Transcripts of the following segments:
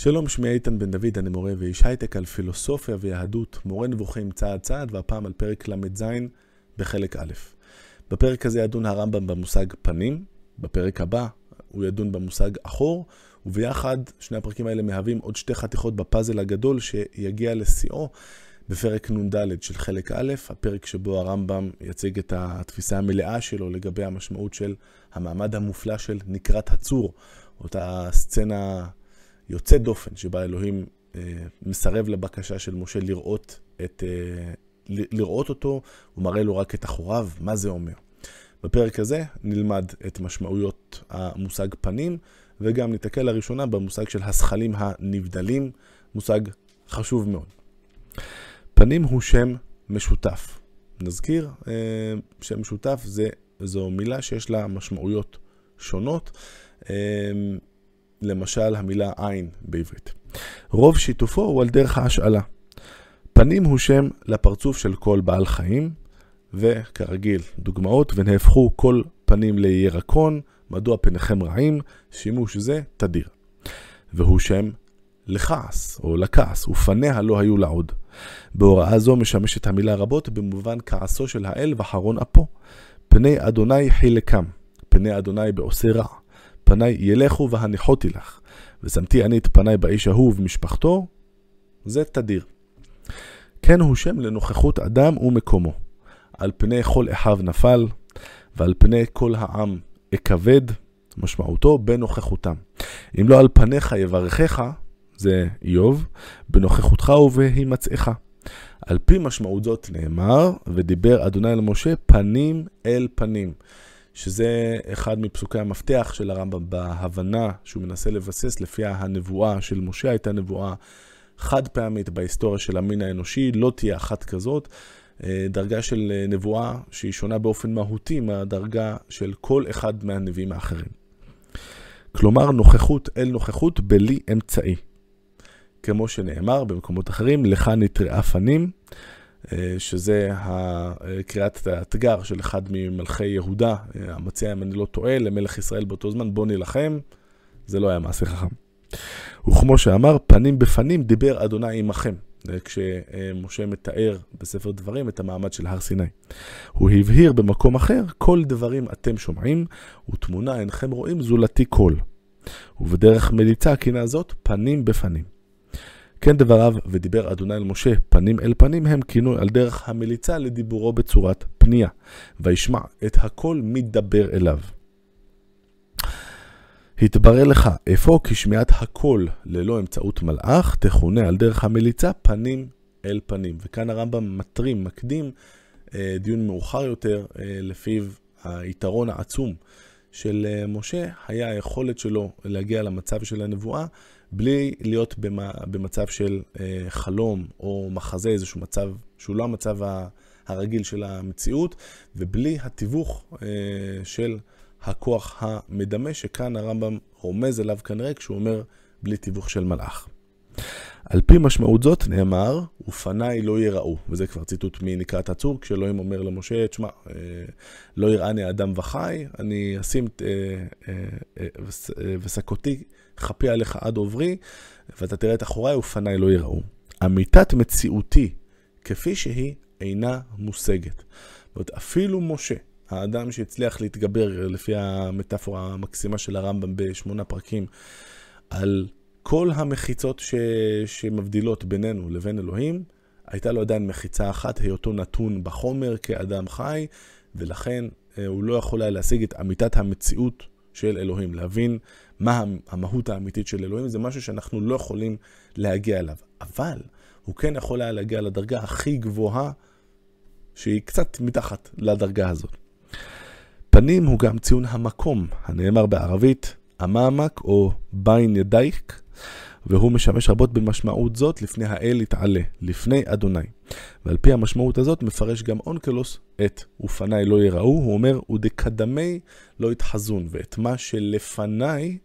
שלום, שמי איתן בן דוד, אני מורה ואיש הייטק על פילוסופיה ויהדות, מורה נבוכים צעד צעד, והפעם על פרק ל"ז בחלק א'. בפרק הזה ידון הרמב"ם במושג פנים, בפרק הבא הוא ידון במושג אחור, וביחד שני הפרקים האלה מהווים עוד שתי חתיכות בפאזל הגדול שיגיע לשיאו בפרק נ"ד של חלק א', הפרק שבו הרמב"ם יציג את התפיסה המלאה שלו לגבי המשמעות של המעמד המופלא של נקרת הצור, אותה סצנה יוצאת דופן שבה אלוהים אה, מסרב לבקשה של משה לראות, את, אה, לראות אותו, הוא מראה לו רק את אחוריו, מה זה אומר. בפרק הזה נלמד את משמעויות המושג פנים, וגם ניתקל לראשונה במושג של הזכלים הנבדלים, מושג חשוב מאוד. פנים הוא שם משותף. נזכיר, אה, שם משותף זה, זו מילה שיש לה משמעויות שונות. למשל המילה עין בעברית. רוב שיתופו הוא על דרך ההשאלה. פנים הוא שם לפרצוף של כל בעל חיים, וכרגיל, דוגמאות, ונהפכו כל פנים לירקון, מדוע פניכם רעים, שימוש זה תדיר. והוא שם לכעס, או לכעס, ופניה לא היו לעוד. בהוראה זו משמשת המילה רבות במובן כעסו של האל וחרון אפו. פני אדוני חילקם, פני אדוני בעושה רע. פניי ילכו והניחותי לך, ושמתי אני את פניי באיש ההוא ובמשפחתו, זה תדיר. כן הוא שם לנוכחות אדם ומקומו. על פני כל אחיו נפל, ועל פני כל העם אכבד, משמעותו בנוכחותם. אם לא על פניך יברכך, זה איוב, בנוכחותך ובהימצאך. על פי משמעות זאת נאמר, ודיבר אדוני אל משה פנים אל פנים. שזה אחד מפסוקי המפתח של הרמב"ם בהבנה שהוא מנסה לבסס לפיה הנבואה של משה הייתה נבואה חד פעמית בהיסטוריה של המין האנושי, לא תהיה אחת כזאת. אה, דרגה של אה, נבואה שהיא שונה באופן מהותי מהדרגה של כל אחד מהנביאים האחרים. כלומר, נוכחות אל נוכחות בלי אמצעי. כמו שנאמר במקומות אחרים, לך נתראה פנים, שזה קריאת התגר של אחד ממלכי יהודה, אה, המציע, אם אני לא טועה, למלך ישראל באותו זמן, בוא נילחם. זה לא היה מעשה חכם. וכמו שאמר, פנים בפנים דיבר אדוני עמכם, אה, כשמשה מתאר בספר דברים את המעמד של הר סיני. הוא הבהיר במקום אחר, כל דברים אתם שומעים, ותמונה אינכם רואים זולתי קול. ובדרך מליצה קינה זאת, פנים בפנים. כן דבריו, ודיבר אדוני אל משה, פנים אל פנים הם כינוי על דרך המליצה לדיבורו בצורת פנייה, וישמע את הכל מדבר אליו. התברר לך אפוא כי שמיעת הכל ללא אמצעות מלאך תכונה על דרך המליצה פנים אל פנים. וכאן הרמב"ם מטרים, מקדים אה, דיון מאוחר יותר, אה, לפיו היתרון העצום של אה, משה היה היכולת שלו להגיע למצב של הנבואה בלי להיות במצב של אה, חלום או מחזה, איזשהו מצב שהוא לא המצב הרגיל של המציאות, ובלי התיווך אה, של הכוח המדמה, שכאן הרמב"ם רומז אליו כנראה כשהוא אומר בלי תיווך של מלאך. על פי משמעות זאת נאמר, ופניי לא יראו, וזה כבר ציטוט מנקרת הצור, כשאלוהים אומר למשה, תשמע, אה, לא יראני אדם וחי, אני אשים ושקותי חפי עליך עד עוברי, ואתה תראה את אחוריי ופניי לא יראו. אמיתת מציאותי, כפי שהיא, אינה מושגת. זאת אומרת, אפילו משה, האדם שהצליח להתגבר, לפי המטאפורה המקסימה של הרמב"ם בשמונה פרקים, על כל המחיצות ש... שמבדילות בינינו לבין אלוהים, הייתה לו עדיין מחיצה אחת, היותו נתון בחומר כאדם חי, ולכן אה, הוא לא יכול היה להשיג את אמיתת המציאות של אלוהים, להבין מה המהות האמיתית של אלוהים, זה משהו שאנחנו לא יכולים להגיע אליו. אבל הוא כן יכול היה להגיע לדרגה הכי גבוהה, שהיא קצת מתחת לדרגה הזאת. פנים הוא גם ציון המקום, הנאמר בערבית, המעמק או בין ידייק, והוא משמש רבות במשמעות זאת לפני האל יתעלה, לפני אדוני. ועל פי המשמעות הזאת מפרש גם אונקלוס את ופניי לא יראו, הוא אומר, ודקדמי לא יתחזון, ואת מה שלפניי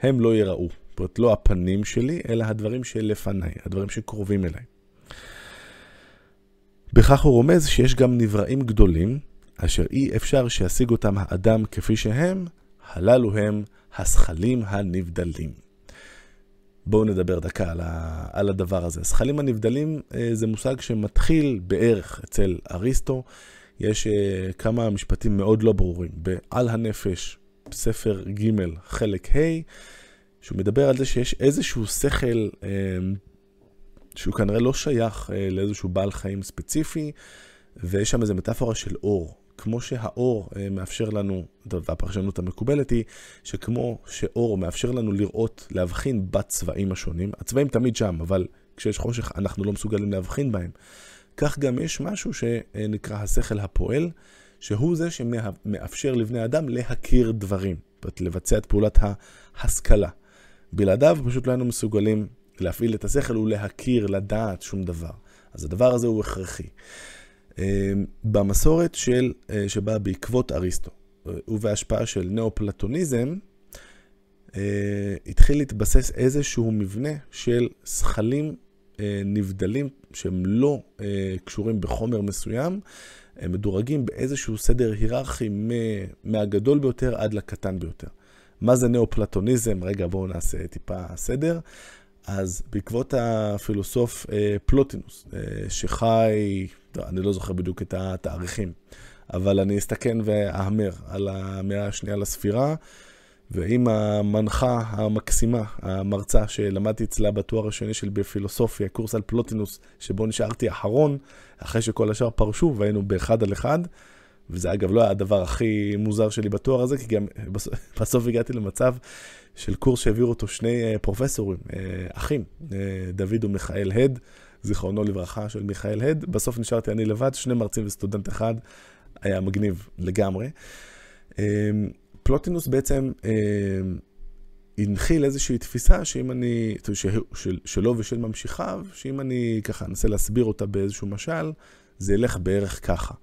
הם לא יראו. זאת אומרת, לא הפנים שלי, אלא הדברים שלפניי, הדברים שקרובים אליי. בכך הוא רומז שיש גם נבראים גדולים, אשר אי אפשר שישיג אותם האדם כפי שהם, הללו הם הזכלים הנבדלים. בואו נדבר דקה על, ה, על הדבר הזה. זכלים הנבדלים אה, זה מושג שמתחיל בערך אצל אריסטו. יש אה, כמה משפטים מאוד לא ברורים. ב"על הנפש", ספר ג' חלק ה', שהוא מדבר על זה שיש איזשהו שכל אה, שהוא כנראה לא שייך לאיזשהו בעל חיים ספציפי, ויש שם איזו מטאפורה של אור. כמו שהאור מאפשר לנו, והפרשנות המקובלת היא שכמו שאור מאפשר לנו לראות, להבחין בצבעים השונים, הצבעים תמיד שם, אבל כשיש חושך אנחנו לא מסוגלים להבחין בהם. כך גם יש משהו שנקרא השכל הפועל, שהוא זה שמאפשר לבני אדם להכיר דברים, לבצע את פעולת ההשכלה. בלעדיו פשוט לא היינו מסוגלים להפעיל את השכל ולהכיר, לדעת שום דבר. אז הדבר הזה הוא הכרחי. אמ, במסורת של, אה, שבאה בעקבות אריסטו אה, ובהשפעה של נאו-פלטוניזם, אה, התחיל להתבסס איזשהו מבנה של שכלים נבדלים שהם לא קשורים בחומר מסוים, הם מדורגים באיזשהו סדר היררכי מהגדול ביותר עד לקטן ביותר. מה זה נאו-פלטוניזם? רגע, בואו נעשה טיפה סדר. אז בעקבות הפילוסוף פלוטינוס, שחי אני לא זוכר בדיוק את התאריכים, אבל אני אסתכן ואהמר על המאה השנייה לספירה, ועם המנחה המקסימה, המרצה שלמדתי אצלה בתואר השני של בפילוסופיה, קורס על פלוטינוס, שבו נשארתי אחרון, אחרי שכל השאר פרשו והיינו באחד על אחד. וזה אגב לא היה הדבר הכי מוזר שלי בתואר הזה, כי גם בסוף הגעתי למצב של קורס שהעבירו אותו שני אה, פרופסורים, אה, אחים, אה, דוד ומיכאל הד, זיכרונו לברכה, של מיכאל הד. בסוף נשארתי אני לבד, שני מרצים וסטודנט אחד, היה מגניב לגמרי. אמ, פלוטינוס בעצם אמ, הנחיל איזושהי תפיסה שאם אני, של, של, שלו ושל ממשיכיו, שאם אני ככה אנסה להסביר אותה באיזשהו משל, זה ילך בערך ככה.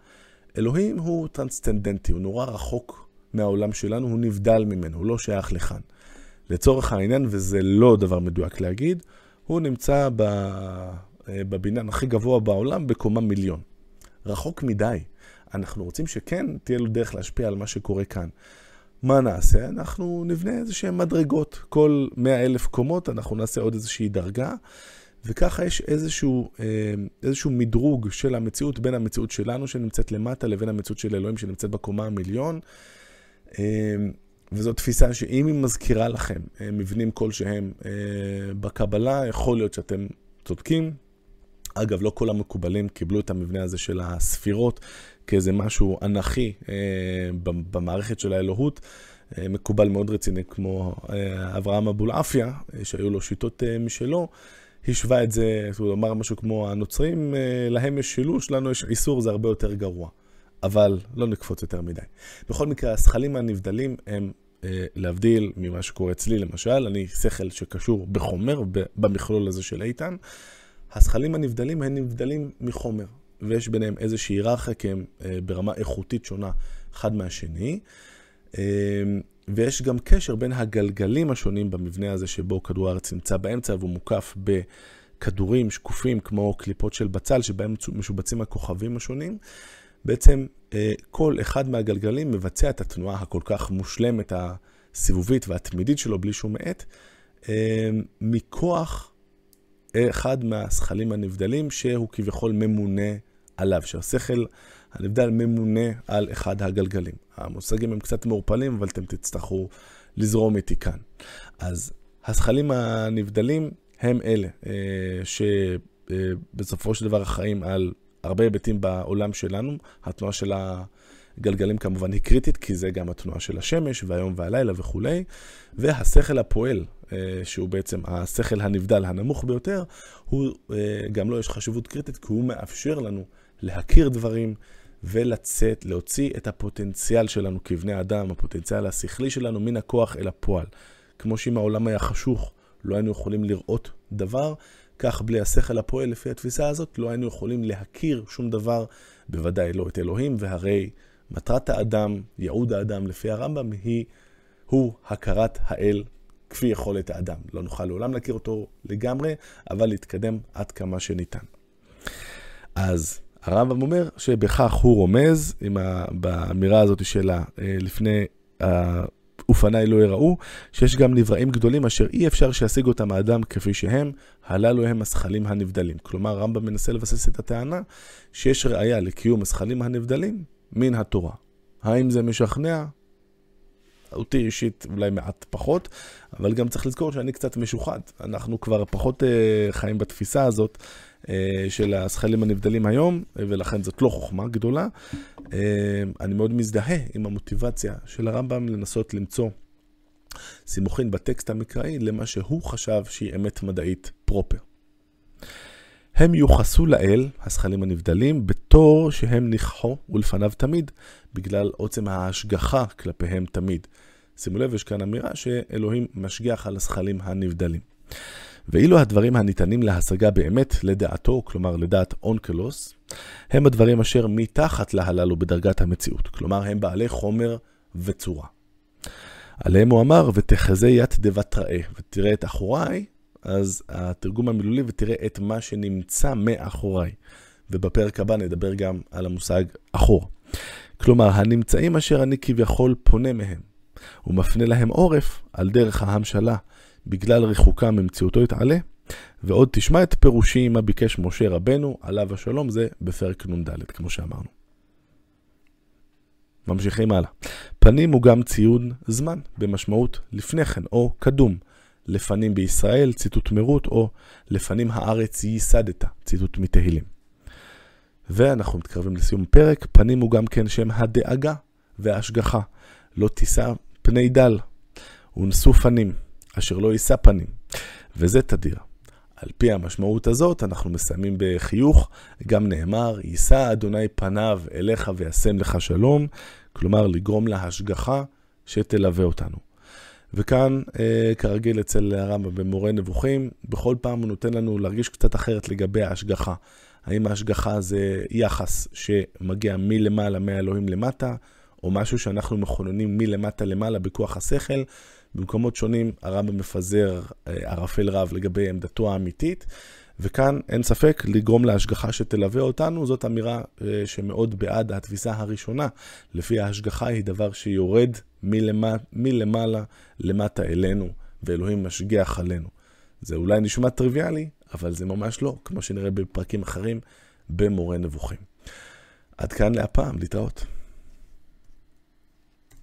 אלוהים הוא טרנסצנדנטי, הוא נורא רחוק מהעולם שלנו, הוא נבדל ממנו, הוא לא שייך לכאן. לצורך העניין, וזה לא דבר מדויק להגיד, הוא נמצא ב... אה, בבניין הכי גבוה בעולם בקומה מיליון. רחוק מדי. אנחנו רוצים שכן תהיה לו דרך להשפיע על מה שקורה כאן. מה נעשה? אנחנו נבנה איזה שהן מדרגות. כל 100 אלף קומות אנחנו נעשה עוד איזושהי דרגה, וככה יש איזשהו, אה, איזשהו מדרוג של המציאות בין המציאות שלנו שנמצאת למטה לבין המציאות של אלוהים שנמצאת בקומה המיליון. אה, וזו תפיסה שאם היא מזכירה לכם מבנים כלשהם בקבלה, יכול להיות שאתם צודקים, אגב, לא כל המקובלים קיבלו את המבנה הזה של הספירות כאיזה משהו אנכי אה, במערכת של האלוהות. אה, מקובל מאוד רציני כמו אה, אברהם אבולעפיה, אה, שהיו לו שיטות אה, משלו. השווה את זה, הוא אמר משהו כמו הנוצרים, אה, להם יש שילוש, לנו יש איסור, זה הרבה יותר גרוע. אבל לא נקפוץ יותר מדי. בכל מקרה, הזכלים הנבדלים הם, אה, להבדיל ממה שקורה אצלי למשל, אני שכל שקשור בחומר, במכלול הזה של איתן. הזכלים הנבדלים הם נבדלים מחומר, ויש ביניהם איזושהי היררכיה, כי הם אה, ברמה איכותית שונה אחד מהשני. אה, ויש גם קשר בין הגלגלים השונים במבנה הזה שבו כדור הארץ נמצא באמצע והוא מוקף בכדורים שקופים כמו קליפות של בצל שבהם משובצים הכוכבים השונים. בעצם אה, כל אחד מהגלגלים מבצע את התנועה הכל כך מושלמת, הסיבובית והתמידית שלו בלי שום מאט, מכוח אחד מהשכלים הנבדלים שהוא כביכול ממונה עליו, שהשכל הנבדל ממונה על אחד הגלגלים. המושגים הם קצת מעורפלים, אבל אתם תצטרכו לזרום איתי כאן. אז השכלים הנבדלים הם אלה אה, שבסופו של דבר אחראים על הרבה היבטים בעולם שלנו. התנועה של הגלגלים כמובן היא קריטית, כי זה גם התנועה של השמש והיום והלילה וכולי. והשכל הפועל אה, שהוא בעצם השכל הנבדל הנמוך ביותר, הוא, אה, גם לו יש חשיבות קריטית, כי הוא מאפשר לנו להכיר דברים ולצאת, להוציא את הפוטנציאל שלנו כבני אדם, הפוטנציאל השכלי שלנו מן הכוח אל הפועל. כמו שאם העולם היה חשוך, לא היינו יכולים לראות דבר, כך בלי השכל הפועל לפי התפיסה הזאת, לא היינו יכולים להכיר שום דבר, בוודאי לא את אלוהים, והרי מטרת האדם, ייעוד האדם לפי הרמב"ם, היא, הוא הכרת האל כפי יכולת האדם. לא נוכל לעולם להכיר אותו לגמרי, אבל להתקדם עד כמה שניתן. אז הרמב"ם אומר שבכך הוא רומז, עם ה... באמירה הזאת שלה, אה, לפני ופניי לא יראו, שיש גם נבראים גדולים אשר אי אפשר שישיג אותם האדם כפי שהם, הללו הם הזכלים הנבדלים. כלומר, רמב"ם מנסה לבסס את הטענה שיש ראייה לקיום הזכלים הנבדלים מן התורה. האם זה משכנע? אותי אישית אולי מעט פחות, אבל גם צריך לזכור שאני קצת משוחד. אנחנו כבר פחות uh, חיים בתפיסה הזאת uh, של הזכלים הנבדלים היום, ולכן זאת לא חוכמה גדולה. Uh, אני מאוד מזדהה עם המוטיבציה של הרמב"ם לנסות למצוא סימוכין בטקסט המקראי למה שהוא חשב שהיא אמת מדעית פרופר. הם יוחסו לאל, הזכלים הנבדלים, בתור שהם ניחו ולפניו תמיד, בגלל עוצם ההשגחה כלפיהם תמיד. שימו לב, יש כאן אמירה שאלוהים משגיח על הזכלים הנבדלים. ואילו הדברים הניתנים להשגה באמת לדעתו, כלומר לדעת אונקלוס, הם הדברים אשר מתחת להללו בדרגת המציאות, כלומר הם בעלי חומר וצורה. עליהם הוא אמר, ותחזה ית דבת ראה, ותראה את אחוריי, אז התרגום המילולי, ותראה את מה שנמצא מאחוריי. ובפרק הבא נדבר גם על המושג אחור. כלומר, הנמצאים אשר אני כביכול פונה מהם, ומפנה להם עורף על דרך ההמשלה, בגלל ריחוקם ממציאותו יתעלה, ועוד תשמע את פירושי מה ביקש משה רבנו, עליו השלום, זה בפרק נ"ד, כמו שאמרנו. ממשיכים הלאה. פנים הוא גם ציון זמן, במשמעות לפני כן, או קדום. לפנים בישראל, ציטוט מרות, או לפנים הארץ ייסדת, ציטוט מתהילים. ואנחנו מתקרבים לסיום פרק, פנים הוא גם כן שם הדאגה וההשגחה. לא תישא פני דל, ונשוא פנים, אשר לא יישא פנים, וזה תדיר. על פי המשמעות הזאת, אנחנו מסיימים בחיוך, גם נאמר, יישא אדוני פניו אליך וישם לך שלום, כלומר לגרום להשגחה שתלווה אותנו. וכאן, אה, כרגיל אצל הרמב"ם במורה נבוכים, בכל פעם הוא נותן לנו להרגיש קצת אחרת לגבי ההשגחה. האם ההשגחה זה יחס שמגיע מלמעלה, מהאלוהים למטה, או משהו שאנחנו מכוננים מלמטה למעלה בכוח השכל. במקומות שונים הרמב"ם מפזר אה, ערפל רב לגבי עמדתו האמיתית, וכאן אין ספק לגרום להשגחה שתלווה אותנו, זאת אמירה אה, שמאוד בעד התפיסה הראשונה, לפי ההשגחה היא דבר שיורד מלמעלה, מלמעלה למטה אלינו, ואלוהים משגיח עלינו. זה אולי נשמע טריוויאלי, אבל זה ממש לא, כמו שנראה בפרקים אחרים במורה נבוכים. עד כאן להפעם, להתראות.